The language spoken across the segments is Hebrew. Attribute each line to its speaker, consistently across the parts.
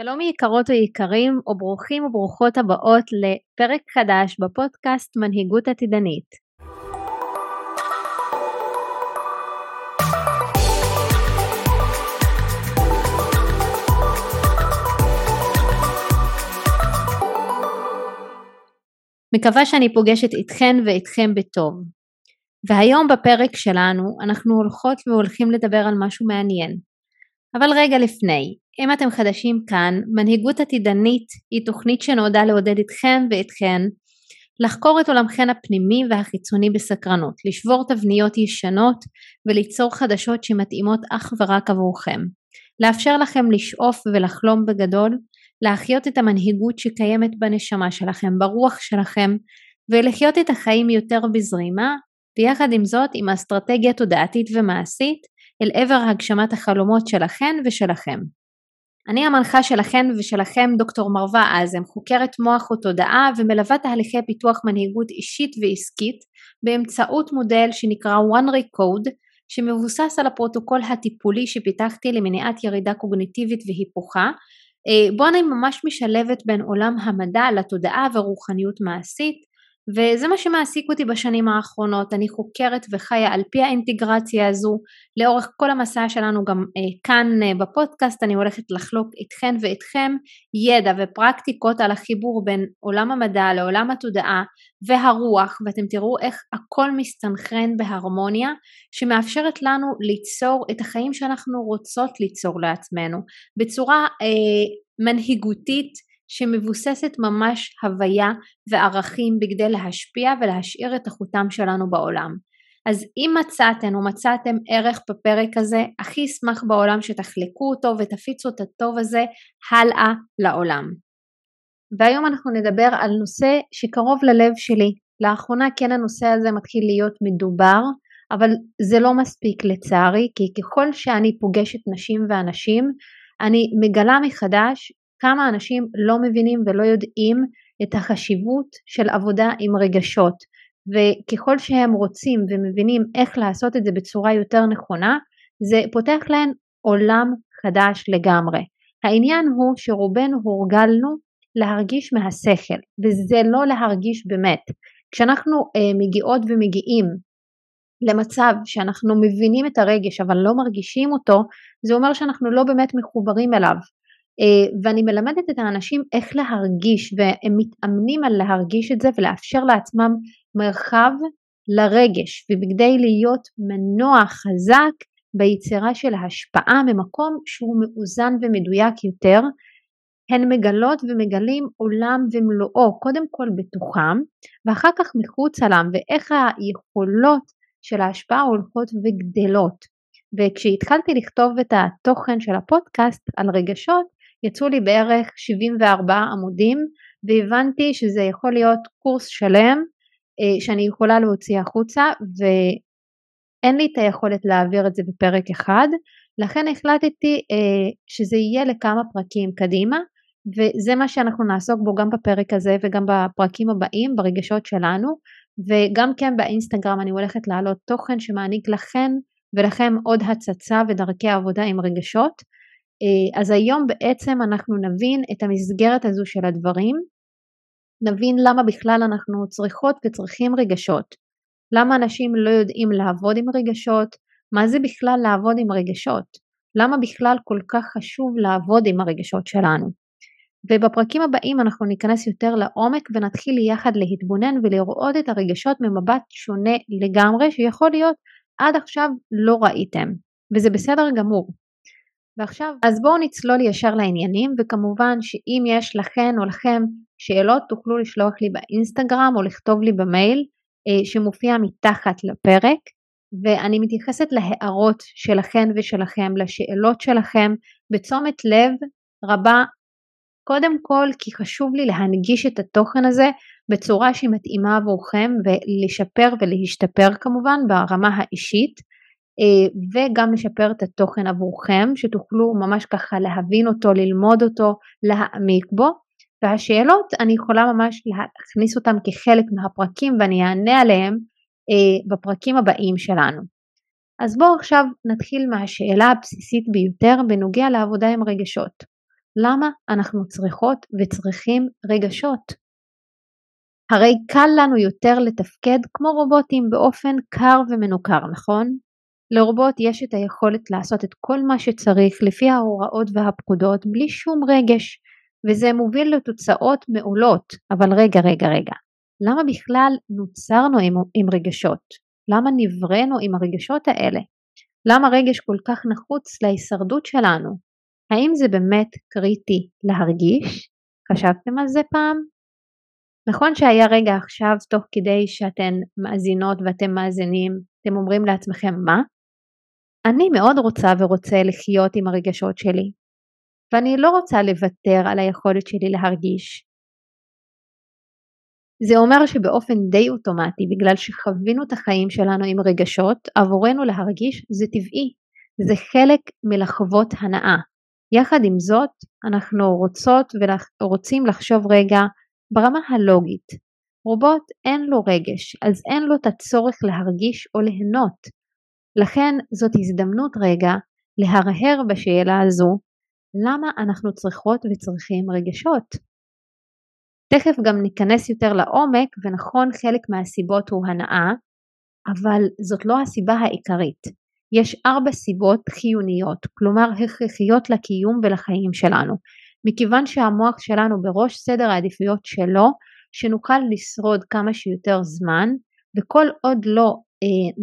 Speaker 1: שלום יקרות ויקרים וברוכים וברוכות הבאות לפרק חדש בפודקאסט מנהיגות עתידנית. מקווה שאני פוגשת איתכן ואיתכם בטוב. והיום בפרק שלנו אנחנו הולכות והולכים לדבר על משהו מעניין. אבל רגע לפני, אם אתם חדשים כאן, מנהיגות עתידנית היא תוכנית שנועדה לעודד אתכם ואתכן לחקור את עולמכן הפנימי והחיצוני בסקרנות, לשבור תבניות ישנות וליצור חדשות שמתאימות אך ורק עבורכם, לאפשר לכם לשאוף ולחלום בגדול, להחיות את המנהיגות שקיימת בנשמה שלכם, ברוח שלכם, ולחיות את החיים יותר בזרימה, ויחד עם זאת עם אסטרטגיה תודעתית ומעשית אל עבר הגשמת החלומות שלכן ושלכם. אני המנחה שלכן ושלכם דוקטור מרווה אזם, חוקרת מוח ותודעה ומלווה תהליכי פיתוח מנהיגות אישית ועסקית באמצעות מודל שנקרא one recode שמבוסס על הפרוטוקול הטיפולי שפיתחתי למניעת ירידה קוגניטיבית והיפוכה אה, בו אני ממש משלבת בין עולם המדע לתודעה ורוחניות מעשית וזה מה שמעסיק אותי בשנים האחרונות, אני חוקרת וחיה על פי האינטגרציה הזו, לאורך כל המסע שלנו גם אה, כאן אה, בפודקאסט אני הולכת לחלוק איתכן ואיתכם ידע ופרקטיקות על החיבור בין עולם המדע לעולם התודעה והרוח ואתם תראו איך הכל מסתנכרן בהרמוניה שמאפשרת לנו ליצור את החיים שאנחנו רוצות ליצור לעצמנו. בצורה אה, מנהיגותית שמבוססת ממש הוויה וערכים בכדי להשפיע ולהשאיר את החותם שלנו בעולם. אז אם מצאתן או מצאתם ערך בפרק הזה, הכי אשמח בעולם שתחלקו אותו ותפיצו את הטוב הזה הלאה לעולם. והיום אנחנו נדבר על נושא שקרוב ללב שלי. לאחרונה כן הנושא הזה מתחיל להיות מדובר, אבל זה לא מספיק לצערי, כי ככל שאני פוגשת נשים ואנשים, אני מגלה מחדש כמה אנשים לא מבינים ולא יודעים את החשיבות של עבודה עם רגשות וככל שהם רוצים ומבינים איך לעשות את זה בצורה יותר נכונה זה פותח להם עולם חדש לגמרי. העניין הוא שרובנו הורגלנו להרגיש מהשכל וזה לא להרגיש באמת. כשאנחנו אה, מגיעות ומגיעים למצב שאנחנו מבינים את הרגש אבל לא מרגישים אותו זה אומר שאנחנו לא באמת מחוברים אליו ואני מלמדת את האנשים איך להרגיש והם מתאמנים על להרגיש את זה ולאפשר לעצמם מרחב לרגש ובכדי להיות מנוע חזק ביצירה של ההשפעה ממקום שהוא מאוזן ומדויק יותר. הן מגלות ומגלים עולם ומלואו קודם כל בתוכם ואחר כך מחוצה להם ואיך היכולות של ההשפעה הולכות וגדלות. וכשהתחלתי לכתוב את התוכן של הפודקאסט על רגשות יצאו לי בערך 74 עמודים והבנתי שזה יכול להיות קורס שלם אה, שאני יכולה להוציא החוצה ואין לי את היכולת להעביר את זה בפרק אחד. לכן החלטתי אה, שזה יהיה לכמה פרקים קדימה וזה מה שאנחנו נעסוק בו גם בפרק הזה וגם בפרקים הבאים ברגשות שלנו. וגם כן באינסטגרם אני הולכת להעלות תוכן שמעניק לכן ולכם עוד הצצה ודרכי עבודה עם רגשות אז היום בעצם אנחנו נבין את המסגרת הזו של הדברים, נבין למה בכלל אנחנו צריכות וצריכים רגשות, למה אנשים לא יודעים לעבוד עם רגשות, מה זה בכלל לעבוד עם רגשות, למה בכלל כל כך חשוב לעבוד עם הרגשות שלנו. ובפרקים הבאים אנחנו ניכנס יותר לעומק ונתחיל יחד להתבונן ולראות את הרגשות ממבט שונה לגמרי שיכול להיות עד עכשיו לא ראיתם וזה בסדר גמור ועכשיו, אז בואו נצלול ישר לעניינים, וכמובן שאם יש לכן או לכם שאלות תוכלו לשלוח לי באינסטגרם או לכתוב לי במייל אה, שמופיע מתחת לפרק, ואני מתייחסת להערות שלכן ושלכם, לשאלות שלכם, בתשומת לב רבה, קודם כל כי חשוב לי להנגיש את התוכן הזה בצורה שמתאימה עבורכם ולשפר ולהשתפר כמובן ברמה האישית. אה, וגם לשפר את התוכן עבורכם, שתוכלו ממש ככה להבין אותו, ללמוד אותו, להעמיק בו. והשאלות אני יכולה ממש להכניס אותן כחלק מהפרקים ואני אענה עליהם אה, בפרקים הבאים שלנו. אז בואו עכשיו נתחיל מהשאלה הבסיסית ביותר בנוגע לעבודה עם רגשות. למה אנחנו צריכות וצריכים רגשות? הרי קל לנו יותר לתפקד כמו רובוטים באופן קר ומנוכר, נכון? לרובוט יש את היכולת לעשות את כל מה שצריך לפי ההוראות והפקודות בלי שום רגש, וזה מוביל לתוצאות מעולות. אבל רגע, רגע, רגע, למה בכלל נוצרנו עם, עם רגשות? למה נבראנו עם הרגשות האלה? למה רגש כל כך נחוץ להישרדות שלנו? האם זה באמת קריטי להרגיש? חשבתם על זה פעם? נכון שהיה רגע עכשיו תוך כדי שאתן מאזינות ואתם מאזינים, אתם אומרים לעצמכם מה? אני מאוד רוצה ורוצה לחיות עם הרגשות שלי, ואני לא רוצה לוותר על היכולת שלי להרגיש. זה אומר שבאופן די אוטומטי, בגלל שחווינו את החיים שלנו עם רגשות, עבורנו להרגיש זה טבעי, זה חלק מלחוות הנאה. יחד עם זאת, אנחנו רוצות ורוצים לחשוב רגע ברמה הלוגית. רובוט אין לו רגש, אז אין לו את הצורך להרגיש או ליהנות. לכן זאת הזדמנות רגע להרהר בשאלה הזו, למה אנחנו צריכות וצריכים רגשות? תכף גם ניכנס יותר לעומק ונכון חלק מהסיבות הוא הנאה, אבל זאת לא הסיבה העיקרית. יש ארבע סיבות חיוניות, כלומר הכרחיות לקיום ולחיים שלנו, מכיוון שהמוח שלנו בראש סדר העדיפויות שלו, שנוכל לשרוד כמה שיותר זמן, וכל עוד לא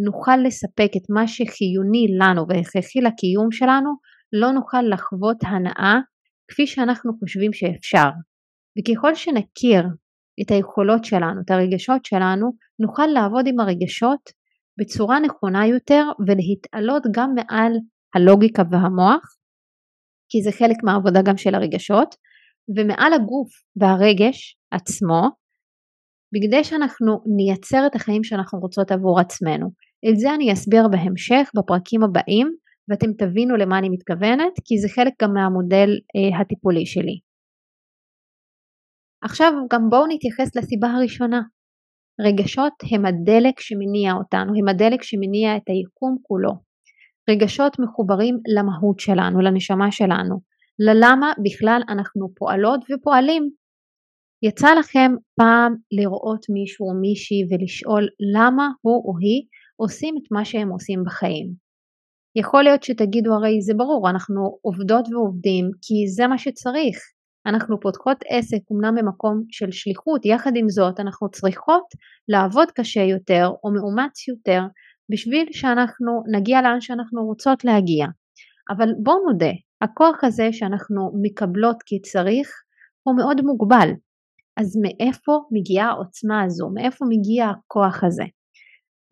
Speaker 1: נוכל לספק את מה שחיוני לנו והכרחי לקיום שלנו, לא נוכל לחוות הנאה כפי שאנחנו חושבים שאפשר. וככל שנכיר את היכולות שלנו, את הרגשות שלנו, נוכל לעבוד עם הרגשות בצורה נכונה יותר ולהתעלות גם מעל הלוגיקה והמוח כי זה חלק מהעבודה גם של הרגשות, ומעל הגוף והרגש עצמו, בכדי שאנחנו נייצר את החיים שאנחנו רוצות עבור עצמנו. את זה אני אסביר בהמשך בפרקים הבאים, ואתם תבינו למה אני מתכוונת, כי זה חלק גם מהמודל אה, הטיפולי שלי. עכשיו גם בואו נתייחס לסיבה הראשונה. רגשות הם הדלק שמניע אותנו, הם הדלק שמניע את היקום כולו. רגשות מחוברים למהות שלנו, לנשמה שלנו, ללמה בכלל אנחנו פועלות ופועלים. יצא לכם פעם לראות מישהו או מישהי ולשאול למה הוא או היא עושים את מה שהם עושים בחיים. יכול להיות שתגידו הרי זה ברור, אנחנו עובדות ועובדים כי זה מה שצריך. אנחנו פותחות עסק אמנם במקום של שליחות, יחד עם זאת אנחנו צריכות לעבוד קשה יותר או מאומץ יותר בשביל שאנחנו נגיע לאן שאנחנו רוצות להגיע. אבל בואו נודה, הכוח הזה שאנחנו מקבלות כי צריך הוא מאוד מוגבל. אז מאיפה מגיעה העוצמה הזו? מאיפה מגיע הכוח הזה?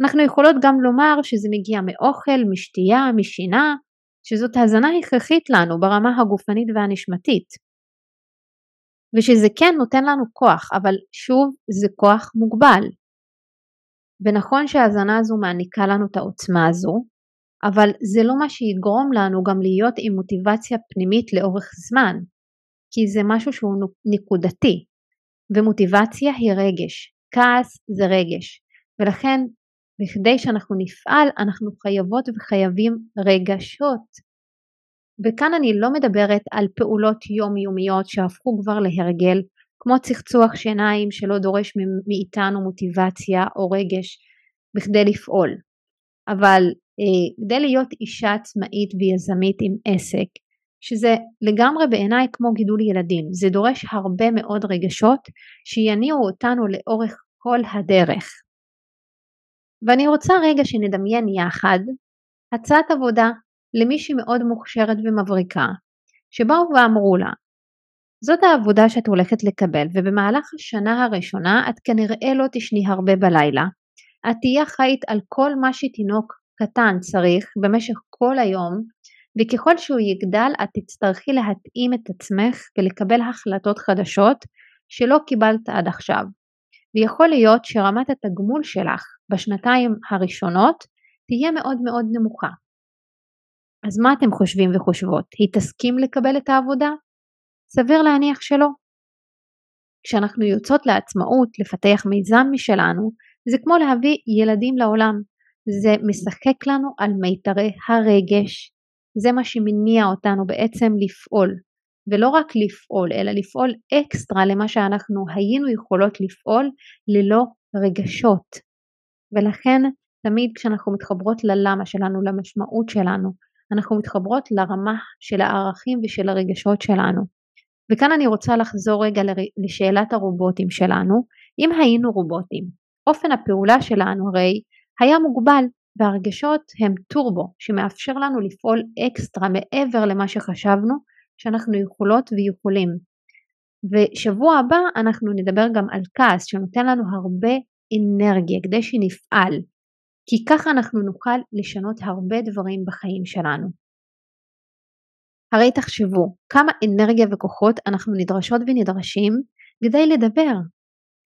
Speaker 1: אנחנו יכולות גם לומר שזה מגיע מאוכל, משתייה, משינה, שזאת הזנה הכרחית לנו ברמה הגופנית והנשמתית. ושזה כן נותן לנו כוח, אבל שוב זה כוח מוגבל. ונכון שההזנה הזו מעניקה לנו את העוצמה הזו, אבל זה לא מה שיגרום לנו גם להיות עם מוטיבציה פנימית לאורך זמן, כי זה משהו שהוא נקודתי, ומוטיבציה היא רגש, כעס זה רגש, ולכן בכדי שאנחנו נפעל אנחנו חייבות וחייבים רגשות. וכאן אני לא מדברת על פעולות יומיומיות שהפכו כבר להרגל כמו צחצוח שיניים שלא דורש מאיתנו מוטיבציה או רגש בכדי לפעול. אבל אה, כדי להיות אישה עצמאית ויזמית עם עסק, שזה לגמרי בעיניי כמו גידול ילדים, זה דורש הרבה מאוד רגשות שיניעו אותנו לאורך כל הדרך. ואני רוצה רגע שנדמיין יחד הצעת עבודה למישהי מאוד מוכשרת ומבריקה, שבאו ואמרו לה, זאת העבודה שאת הולכת לקבל ובמהלך השנה הראשונה את כנראה לא תשני הרבה בלילה. את תהיה אחראית על כל מה שתינוק קטן צריך במשך כל היום וככל שהוא יגדל את תצטרכי להתאים את עצמך ולקבל החלטות חדשות שלא קיבלת עד עכשיו. ויכול להיות שרמת התגמול שלך בשנתיים הראשונות תהיה מאוד מאוד נמוכה. אז מה אתם חושבים וחושבות? היא תסכים לקבל את העבודה? סביר להניח שלא. כשאנחנו יוצאות לעצמאות לפתח מיזם משלנו, זה כמו להביא ילדים לעולם. זה משחק לנו על מיתרי הרגש. זה מה שמניע אותנו בעצם לפעול. ולא רק לפעול, אלא לפעול אקסטרה למה שאנחנו היינו יכולות לפעול ללא רגשות. ולכן תמיד כשאנחנו מתחברות ללמה שלנו, למשמעות שלנו, אנחנו מתחברות לרמה של הערכים ושל הרגשות שלנו. וכאן אני רוצה לחזור רגע לשאלת הרובוטים שלנו. אם היינו רובוטים, אופן הפעולה שלנו הרי היה מוגבל והרגשות הם טורבו שמאפשר לנו לפעול אקסטרה מעבר למה שחשבנו שאנחנו יכולות ויכולים. ושבוע הבא אנחנו נדבר גם על כעס שנותן לנו הרבה אנרגיה כדי שנפעל כי ככה אנחנו נוכל לשנות הרבה דברים בחיים שלנו. הרי תחשבו כמה אנרגיה וכוחות אנחנו נדרשות ונדרשים כדי לדבר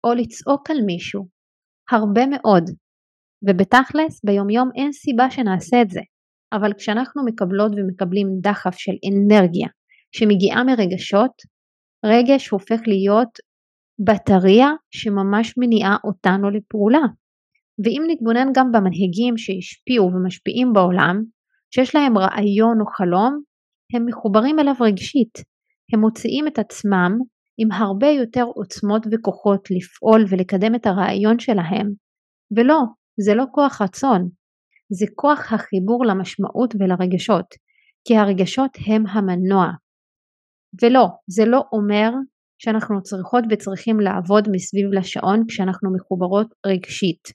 Speaker 1: או לצעוק על מישהו. הרבה מאוד. ובתכלס ביומיום אין סיבה שנעשה את זה. אבל כשאנחנו מקבלות ומקבלים דחף של אנרגיה שמגיעה מרגשות, רגש הופך להיות בטריה שממש מניעה אותנו לפעולה. ואם נתבונן גם במנהיגים שהשפיעו ומשפיעים בעולם, שיש להם רעיון או חלום, הם מחוברים אליו רגשית. הם מוציאים את עצמם עם הרבה יותר עוצמות וכוחות לפעול ולקדם את הרעיון שלהם. ולא, זה לא כוח רצון, זה כוח החיבור למשמעות ולרגשות, כי הרגשות הם המנוע. ולא, זה לא אומר שאנחנו צריכות וצריכים לעבוד מסביב לשעון כשאנחנו מחוברות רגשית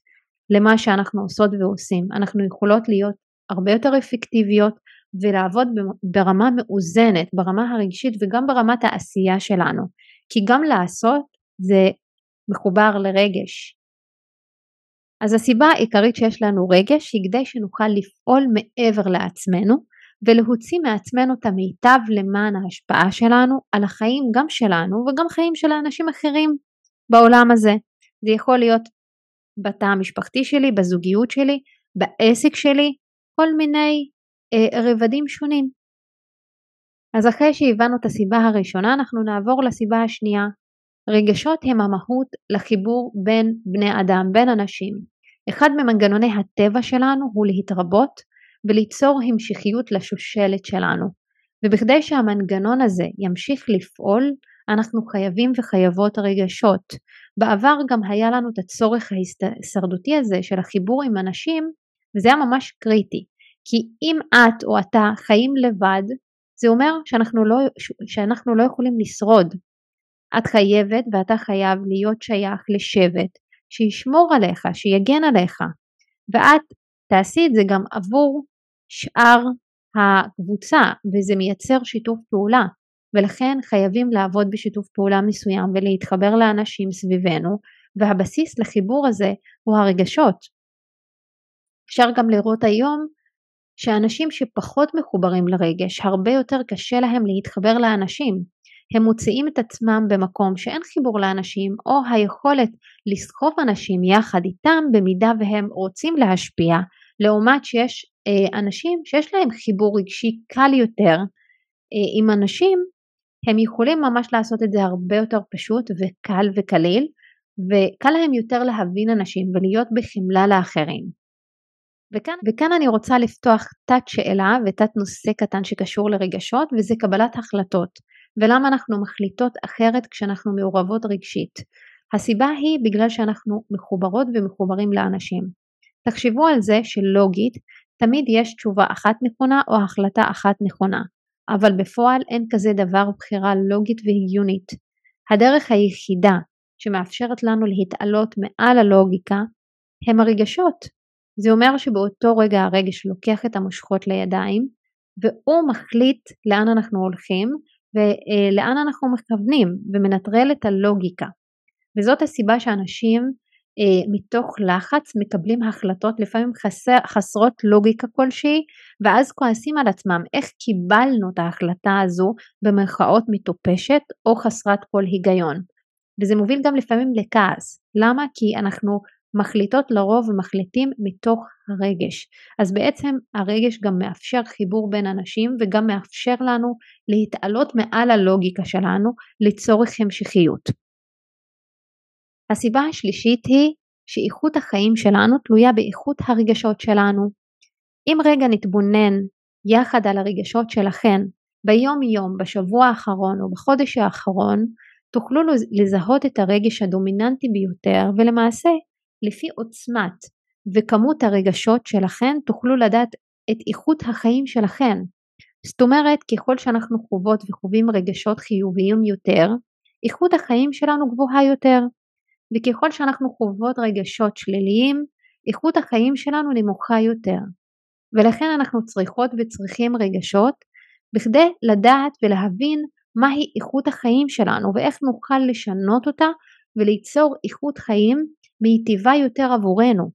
Speaker 1: למה שאנחנו עושות ועושים. אנחנו יכולות להיות הרבה יותר אפקטיביות ולעבוד ברמה מאוזנת, ברמה הרגשית וגם ברמת העשייה שלנו. כי גם לעשות זה מחובר לרגש. אז הסיבה העיקרית שיש לנו רגש היא כדי שנוכל לפעול מעבר לעצמנו ולהוציא מעצמנו את המיטב למען ההשפעה שלנו על החיים גם שלנו וגם חיים של האנשים אחרים בעולם הזה. זה יכול להיות בתא המשפחתי שלי, בזוגיות שלי, בעסק שלי, כל מיני אה, רבדים שונים. אז אחרי שהבנו את הסיבה הראשונה אנחנו נעבור לסיבה השנייה. רגשות הם המהות לחיבור בין בני אדם, בין אנשים. אחד ממנגנוני הטבע שלנו הוא להתרבות וליצור המשכיות לשושלת שלנו. ובכדי שהמנגנון הזה ימשיך לפעול, אנחנו חייבים וחייבות רגשות. בעבר גם היה לנו את הצורך ההישרדותי הזה של החיבור עם אנשים, וזה היה ממש קריטי. כי אם את או אתה חיים לבד, זה אומר שאנחנו לא, שאנחנו לא יכולים לשרוד. את חייבת ואתה חייב להיות שייך לשבט שישמור עליך, שיגן עליך. ואת תעשי את זה גם עבור שאר הקבוצה וזה מייצר שיתוף פעולה ולכן חייבים לעבוד בשיתוף פעולה מסוים ולהתחבר לאנשים סביבנו והבסיס לחיבור הזה הוא הרגשות. אפשר גם לראות היום שאנשים שפחות מחוברים לרגש הרבה יותר קשה להם להתחבר לאנשים. הם מוציאים את עצמם במקום שאין חיבור לאנשים או היכולת לסחוב אנשים יחד איתם במידה והם רוצים להשפיע לעומת שיש אה, אנשים שיש להם חיבור רגשי קל יותר אה, עם אנשים הם יכולים ממש לעשות את זה הרבה יותר פשוט וקל וקליל וקל להם יותר להבין אנשים ולהיות בחמלה לאחרים. וכאן, וכאן אני רוצה לפתוח תת שאלה ותת נושא קטן שקשור לרגשות וזה קבלת החלטות ולמה אנחנו מחליטות אחרת כשאנחנו מעורבות רגשית. הסיבה היא בגלל שאנחנו מחוברות ומחוברים לאנשים. תחשבו על זה שלוגית תמיד יש תשובה אחת נכונה או החלטה אחת נכונה, אבל בפועל אין כזה דבר בחירה לוגית והגיונית. הדרך היחידה שמאפשרת לנו להתעלות מעל הלוגיקה הם הרגשות. זה אומר שבאותו רגע הרגש לוקח את המושכות לידיים והוא מחליט לאן אנחנו הולכים ולאן אנחנו מכוונים ומנטרל את הלוגיקה. וזאת הסיבה שאנשים אה, מתוך לחץ מקבלים החלטות לפעמים חסר, חסרות לוגיקה כלשהי ואז כועסים על עצמם איך קיבלנו את ההחלטה הזו במרכאות מטופשת או חסרת כל היגיון וזה מוביל גם לפעמים לכעס למה? כי אנחנו מחליטות לרוב ומחליטים מתוך הרגש אז בעצם הרגש גם מאפשר חיבור בין אנשים וגם מאפשר לנו להתעלות מעל הלוגיקה שלנו לצורך המשכיות הסיבה השלישית היא שאיכות החיים שלנו תלויה באיכות הרגשות שלנו. אם רגע נתבונן יחד על הרגשות שלכן ביום יום, בשבוע האחרון או בחודש האחרון, תוכלו לזהות את הרגש הדומיננטי ביותר ולמעשה לפי עוצמת וכמות הרגשות שלכן תוכלו לדעת את איכות החיים שלכן. זאת אומרת ככל שאנחנו חוות וחווים רגשות חיוביים יותר, איכות החיים שלנו גבוהה יותר וככל שאנחנו חוות רגשות שליליים, איכות החיים שלנו נמוכה יותר. ולכן אנחנו צריכות וצריכים רגשות בכדי לדעת ולהבין מהי איכות החיים שלנו ואיך נוכל לשנות אותה וליצור איכות חיים מיטיבה יותר עבורנו.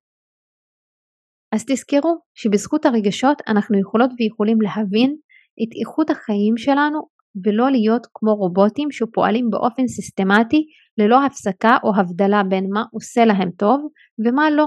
Speaker 1: אז תזכרו שבזכות הרגשות אנחנו יכולות ויכולים להבין את איכות החיים שלנו ולא להיות כמו רובוטים שפועלים באופן סיסטמטי ללא הפסקה או הבדלה בין מה עושה להם טוב ומה לא.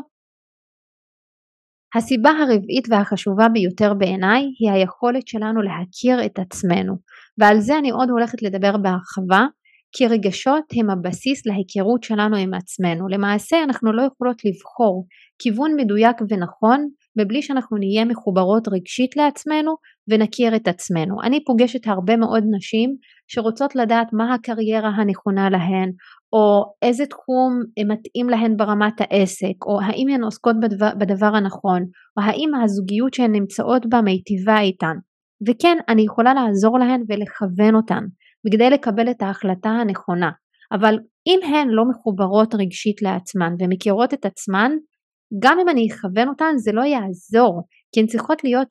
Speaker 1: הסיבה הרביעית והחשובה ביותר בעיניי היא היכולת שלנו להכיר את עצמנו ועל זה אני עוד הולכת לדבר בהרחבה כי רגשות הם הבסיס להיכרות שלנו עם עצמנו. למעשה אנחנו לא יכולות לבחור כיוון מדויק ונכון מבלי שאנחנו נהיה מחוברות רגשית לעצמנו ונכיר את עצמנו. אני פוגשת הרבה מאוד נשים שרוצות לדעת מה הקריירה הנכונה להן או איזה תחום מתאים להן ברמת העסק או האם הן עוסקות בדבר, בדבר הנכון או האם הזוגיות שהן נמצאות בה מיטיבה איתן וכן אני יכולה לעזור להן ולכוון אותן בכדי לקבל את ההחלטה הנכונה אבל אם הן לא מחוברות רגשית לעצמן ומכירות את עצמן גם אם אני אכוון אותן זה לא יעזור כי הן צריכות להיות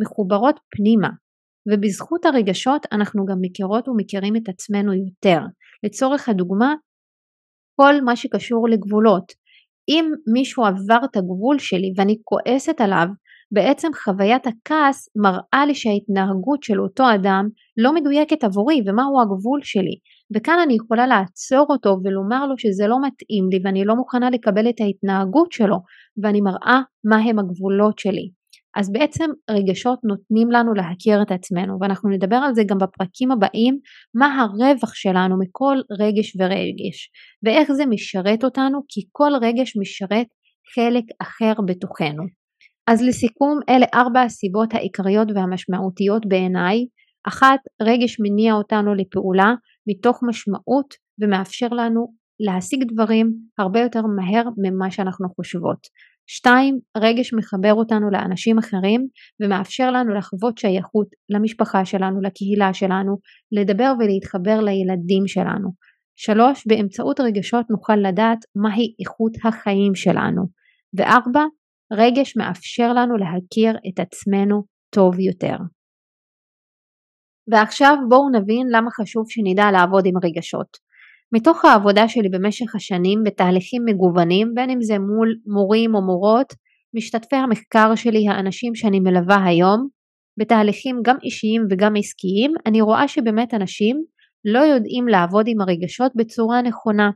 Speaker 1: מחוברות פנימה ובזכות הרגשות אנחנו גם מכירות ומכירים את עצמנו יותר. לצורך הדוגמה כל מה שקשור לגבולות. אם מישהו עבר את הגבול שלי ואני כועסת עליו, בעצם חוויית הכעס מראה לי שההתנהגות של אותו אדם לא מדויקת עבורי ומהו הגבול שלי וכאן אני יכולה לעצור אותו ולומר לו שזה לא מתאים לי ואני לא מוכנה לקבל את ההתנהגות שלו ואני מראה מהם הגבולות שלי. אז בעצם רגשות נותנים לנו להכיר את עצמנו ואנחנו נדבר על זה גם בפרקים הבאים מה הרווח שלנו מכל רגש ורגש ואיך זה משרת אותנו כי כל רגש משרת חלק אחר בתוכנו. אז לסיכום אלה ארבע הסיבות העיקריות והמשמעותיות בעיניי אחת רגש מניע אותנו לפעולה מתוך משמעות ומאפשר לנו להשיג דברים הרבה יותר מהר ממה שאנחנו חושבות. שתיים, רגש מחבר אותנו לאנשים אחרים ומאפשר לנו לחוות שייכות למשפחה שלנו, לקהילה שלנו, לדבר ולהתחבר לילדים שלנו. שלוש, באמצעות רגשות נוכל לדעת מהי איכות החיים שלנו. וארבע, רגש מאפשר לנו להכיר את עצמנו טוב יותר. ועכשיו בואו נבין למה חשוב שנדע לעבוד עם רגשות. מתוך העבודה שלי במשך השנים בתהליכים מגוונים, בין אם זה מול מורים או מורות, משתתפי המחקר שלי, האנשים שאני מלווה היום, בתהליכים גם אישיים וגם עסקיים, אני רואה שבאמת אנשים לא יודעים לעבוד עם הרגשות בצורה נכונה.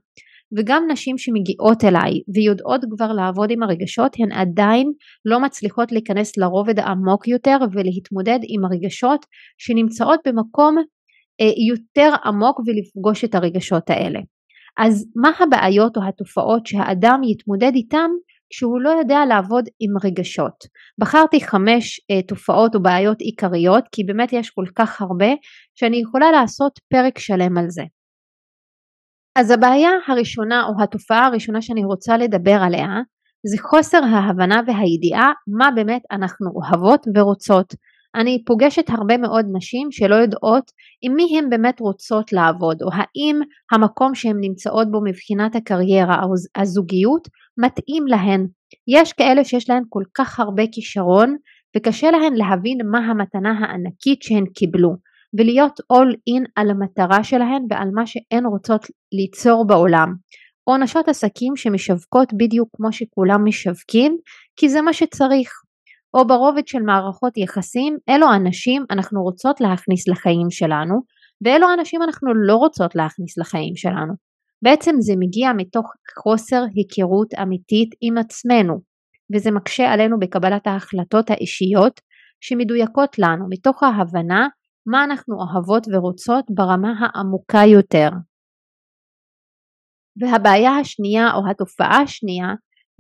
Speaker 1: וגם נשים שמגיעות אליי ויודעות כבר לעבוד עם הרגשות הן עדיין לא מצליחות להיכנס לרובד העמוק יותר ולהתמודד עם הרגשות שנמצאות במקום אה, יותר עמוק ולפגוש את הרגשות האלה. אז מה הבעיות או התופעות שהאדם יתמודד איתם כשהוא לא יודע לעבוד עם רגשות. בחרתי חמש uh, תופעות או בעיות עיקריות כי באמת יש כל כך הרבה שאני יכולה לעשות פרק שלם על זה. אז הבעיה הראשונה או התופעה הראשונה שאני רוצה לדבר עליה זה חוסר ההבנה והידיעה מה באמת אנחנו אוהבות ורוצות. אני פוגשת הרבה מאוד נשים שלא יודעות עם מי הן באמת רוצות לעבוד או האם המקום שהן נמצאות בו מבחינת הקריירה או הזוגיות מתאים להן. יש כאלה שיש להן כל כך הרבה כישרון וקשה להן להבין מה המתנה הענקית שהן קיבלו ולהיות all in על המטרה שלהן ועל מה שהן רוצות ליצור בעולם. או נשות עסקים שמשווקות בדיוק כמו שכולם משווקים כי זה מה שצריך. או ברובד של מערכות יחסים, אלו אנשים אנחנו רוצות להכניס לחיים שלנו, ואלו אנשים אנחנו לא רוצות להכניס לחיים שלנו. בעצם זה מגיע מתוך חוסר היכרות אמיתית עם עצמנו, וזה מקשה עלינו בקבלת ההחלטות האישיות שמדויקות לנו מתוך ההבנה מה אנחנו אוהבות ורוצות ברמה העמוקה יותר. והבעיה השנייה או התופעה השנייה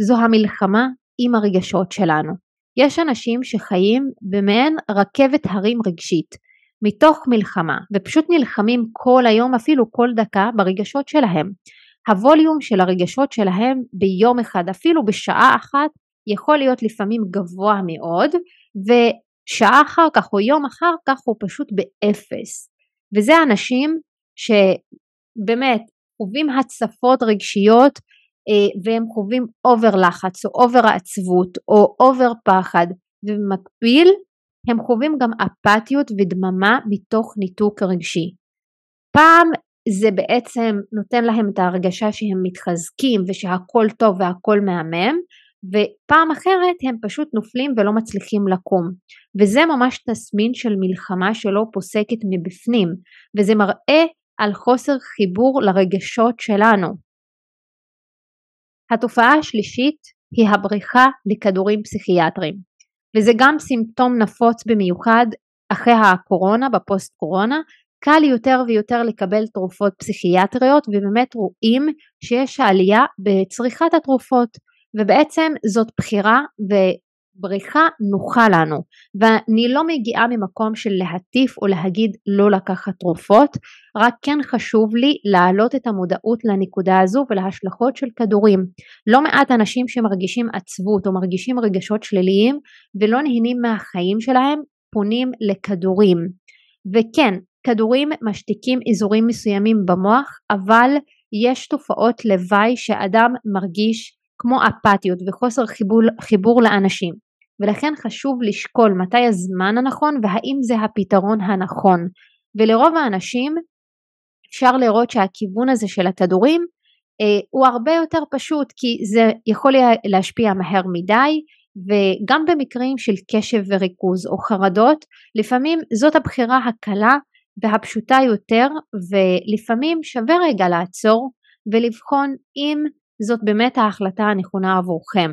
Speaker 1: זו המלחמה עם הרגשות שלנו. יש אנשים שחיים במעין רכבת הרים רגשית מתוך מלחמה ופשוט נלחמים כל היום אפילו כל דקה ברגשות שלהם. הווליום של הרגשות שלהם ביום אחד אפילו בשעה אחת יכול להיות לפעמים גבוה מאוד ושעה אחר כך או יום אחר כך הוא פשוט באפס וזה אנשים שבאמת חווים הצפות רגשיות אה, והם חווים over לחץ או over עצבות או over פחד ובמקביל הם חווים גם אפתיות ודממה מתוך ניתוק רגשי. פעם זה בעצם נותן להם את ההרגשה שהם מתחזקים ושהכל טוב והכל מהמם ופעם אחרת הם פשוט נופלים ולא מצליחים לקום. וזה ממש תסמין של מלחמה שלא פוסקת מבפנים וזה מראה על חוסר חיבור לרגשות שלנו. התופעה השלישית היא הבריחה לכדורים פסיכיאטריים וזה גם סימפטום נפוץ במיוחד אחרי הקורונה, בפוסט קורונה, קל יותר ויותר לקבל תרופות פסיכיאטריות ובאמת רואים שיש עלייה בצריכת התרופות ובעצם זאת בחירה ובריחה נוחה לנו. ואני לא מגיעה ממקום של להטיף או להגיד לא לקחת תרופות רק כן חשוב לי להעלות את המודעות לנקודה הזו ולהשלכות של כדורים. לא מעט אנשים שמרגישים עצבות או מרגישים רגשות שליליים ולא נהנים מהחיים שלהם פונים לכדורים. וכן כדורים משתיקים אזורים מסוימים במוח אבל יש תופעות לוואי שאדם מרגיש כמו אפתיות וחוסר חיבור, חיבור לאנשים. ולכן חשוב לשקול מתי הזמן הנכון והאם זה הפתרון הנכון. ולרוב האנשים אפשר לראות שהכיוון הזה של הכדורים אה, הוא הרבה יותר פשוט כי זה יכול להשפיע מהר מדי וגם במקרים של קשב וריכוז או חרדות לפעמים זאת הבחירה הקלה והפשוטה יותר ולפעמים שווה רגע לעצור ולבחון אם זאת באמת ההחלטה הנכונה עבורכם.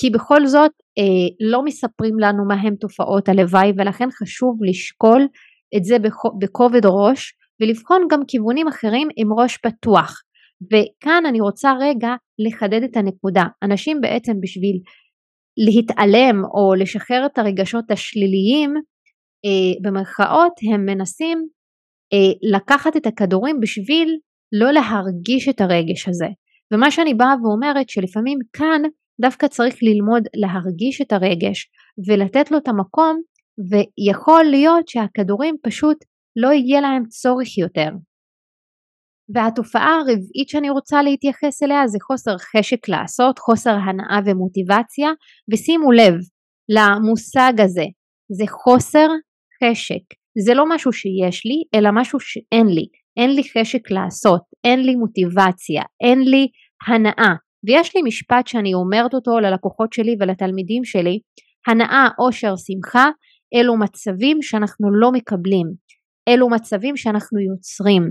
Speaker 1: כי בכל זאת אה, לא מספרים לנו מהם תופעות הלוואי ולכן חשוב לשקול את זה בכובד ראש ולבחון גם כיוונים אחרים עם ראש פתוח. וכאן אני רוצה רגע לחדד את הנקודה. אנשים בעצם בשביל להתעלם או לשחרר את הרגשות השליליים אה, במרכאות הם מנסים אה, לקחת את הכדורים בשביל לא להרגיש את הרגש הזה. ומה שאני באה ואומרת שלפעמים כאן דווקא צריך ללמוד להרגיש את הרגש ולתת לו את המקום ויכול להיות שהכדורים פשוט לא יהיה להם צורך יותר. והתופעה הרביעית שאני רוצה להתייחס אליה זה חוסר חשק לעשות, חוסר הנאה ומוטיבציה ושימו לב למושג הזה, זה חוסר חשק, זה לא משהו שיש לי אלא משהו שאין לי, אין לי חשק לעשות, אין לי מוטיבציה, אין לי הנאה. ויש לי משפט שאני אומרת אותו ללקוחות שלי ולתלמידים שלי, הנאה, אושר, שמחה, אלו מצבים שאנחנו לא מקבלים, אלו מצבים שאנחנו יוצרים.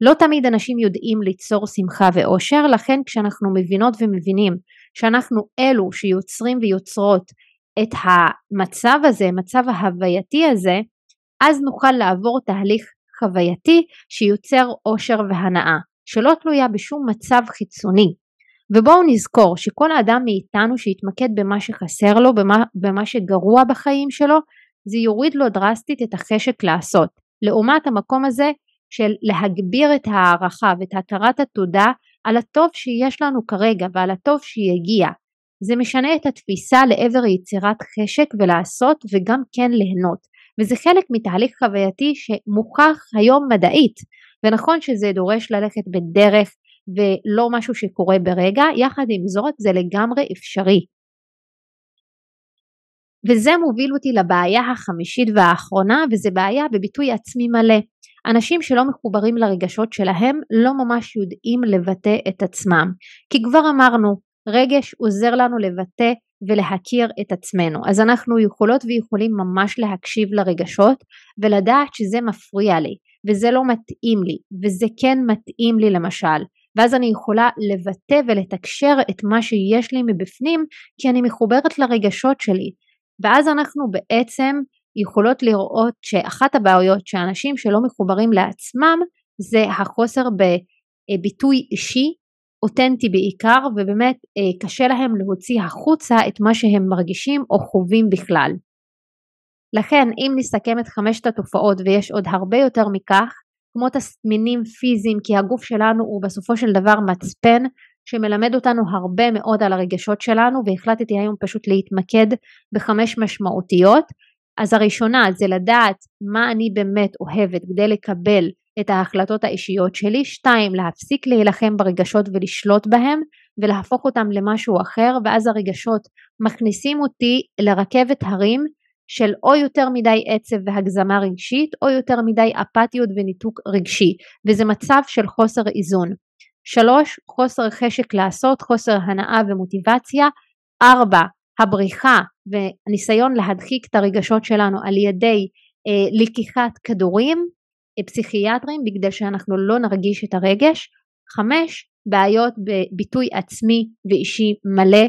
Speaker 1: לא תמיד אנשים יודעים ליצור שמחה ואושר, לכן כשאנחנו מבינות ומבינים שאנחנו אלו שיוצרים ויוצרות את המצב הזה, מצב ההווייתי הזה, אז נוכל לעבור תהליך חווייתי שיוצר אושר והנאה, שלא תלויה בשום מצב חיצוני. ובואו נזכור שכל אדם מאיתנו שיתמקד במה שחסר לו, במה, במה שגרוע בחיים שלו, זה יוריד לו דרסטית את החשק לעשות. לעומת המקום הזה של להגביר את ההערכה ואת הכרת התודה על הטוב שיש לנו כרגע ועל הטוב שיגיע. זה משנה את התפיסה לעבר יצירת חשק ולעשות וגם כן ליהנות. וזה חלק מתהליך חווייתי שמוכח היום מדעית ונכון שזה דורש ללכת בדרך ולא משהו שקורה ברגע, יחד עם זאת זה לגמרי אפשרי. וזה מוביל אותי לבעיה החמישית והאחרונה וזה בעיה בביטוי עצמי מלא. אנשים שלא מחוברים לרגשות שלהם לא ממש יודעים לבטא את עצמם. כי כבר אמרנו, רגש עוזר לנו לבטא ולהכיר את עצמנו. אז אנחנו יכולות ויכולים ממש להקשיב לרגשות ולדעת שזה מפריע לי וזה לא מתאים לי וזה כן מתאים לי למשל. ואז אני יכולה לבטא ולתקשר את מה שיש לי מבפנים כי אני מחוברת לרגשות שלי. ואז אנחנו בעצם יכולות לראות שאחת הבעיות שאנשים שלא מחוברים לעצמם זה החוסר בביטוי אישי אותנטי בעיקר ובאמת אה, קשה להם להוציא החוצה את מה שהם מרגישים או חווים בכלל. לכן אם נסכם את חמשת התופעות ויש עוד הרבה יותר מכך, כמו תסמינים פיזיים כי הגוף שלנו הוא בסופו של דבר מצפן שמלמד אותנו הרבה מאוד על הרגשות שלנו והחלטתי היום פשוט להתמקד בחמש משמעותיות. אז הראשונה זה לדעת מה אני באמת אוהבת כדי לקבל את ההחלטות האישיות שלי, שתיים להפסיק להילחם ברגשות ולשלוט בהם ולהפוך אותם למשהו אחר ואז הרגשות מכניסים אותי לרכבת הרים של או יותר מדי עצב והגזמה רגשית או יותר מדי אפתיות וניתוק רגשי וזה מצב של חוסר איזון. שלוש, חוסר חשק לעשות, חוסר הנאה ומוטיבציה. ארבע, הבריחה וניסיון להדחיק את הרגשות שלנו על ידי אה, לקיחת כדורים אה, פסיכיאטריים בגלל שאנחנו לא נרגיש את הרגש. חמש, בעיות בביטוי עצמי ואישי מלא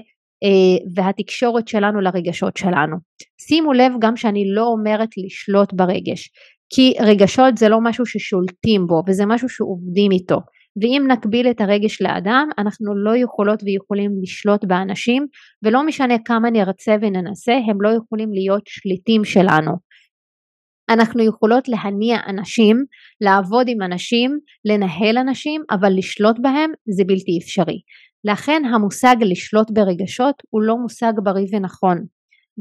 Speaker 1: והתקשורת שלנו לרגשות שלנו. שימו לב גם שאני לא אומרת לשלוט ברגש, כי רגשות זה לא משהו ששולטים בו וזה משהו שעובדים איתו. ואם נקביל את הרגש לאדם אנחנו לא יכולות ויכולים לשלוט באנשים ולא משנה כמה נרצה וננסה הם לא יכולים להיות שליטים שלנו. אנחנו יכולות להניע אנשים, לעבוד עם אנשים, לנהל אנשים, אבל לשלוט בהם זה בלתי אפשרי. לכן המושג לשלוט ברגשות הוא לא מושג בריא ונכון.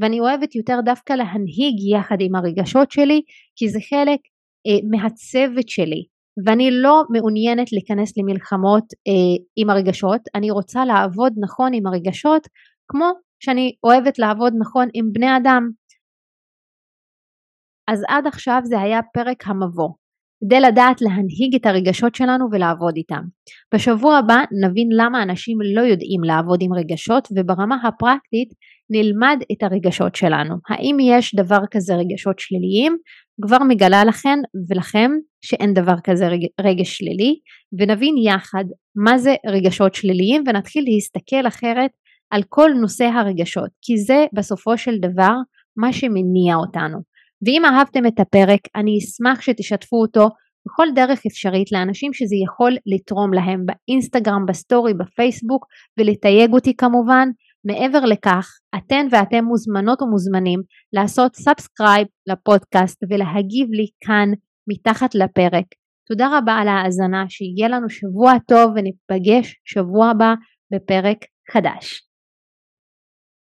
Speaker 1: ואני אוהבת יותר דווקא להנהיג יחד עם הרגשות שלי, כי זה חלק אה, מהצוות שלי. ואני לא מעוניינת להיכנס למלחמות אה, עם הרגשות, אני רוצה לעבוד נכון עם הרגשות, כמו שאני אוהבת לעבוד נכון עם בני אדם. אז עד עכשיו זה היה פרק המבוא. כדי לדעת להנהיג את הרגשות שלנו ולעבוד איתם. בשבוע הבא נבין למה אנשים לא יודעים לעבוד עם רגשות וברמה הפרקטית נלמד את הרגשות שלנו. האם יש דבר כזה רגשות שליליים? כבר מגלה לכן ולכם שאין דבר כזה רגש שלילי ונבין יחד מה זה רגשות שליליים ונתחיל להסתכל אחרת על כל נושא הרגשות כי זה בסופו של דבר מה שמניע אותנו. ואם אהבתם את הפרק אני אשמח שתשתפו אותו בכל דרך אפשרית לאנשים שזה יכול לתרום להם באינסטגרם, בסטורי, בפייסבוק ולתייג אותי כמובן. מעבר לכך, אתן ואתם מוזמנות ומוזמנים לעשות subscribe לפודקאסט ולהגיב לי כאן מתחת לפרק. תודה רבה על ההאזנה, שיהיה לנו שבוע טוב וניפגש שבוע הבא בפרק חדש.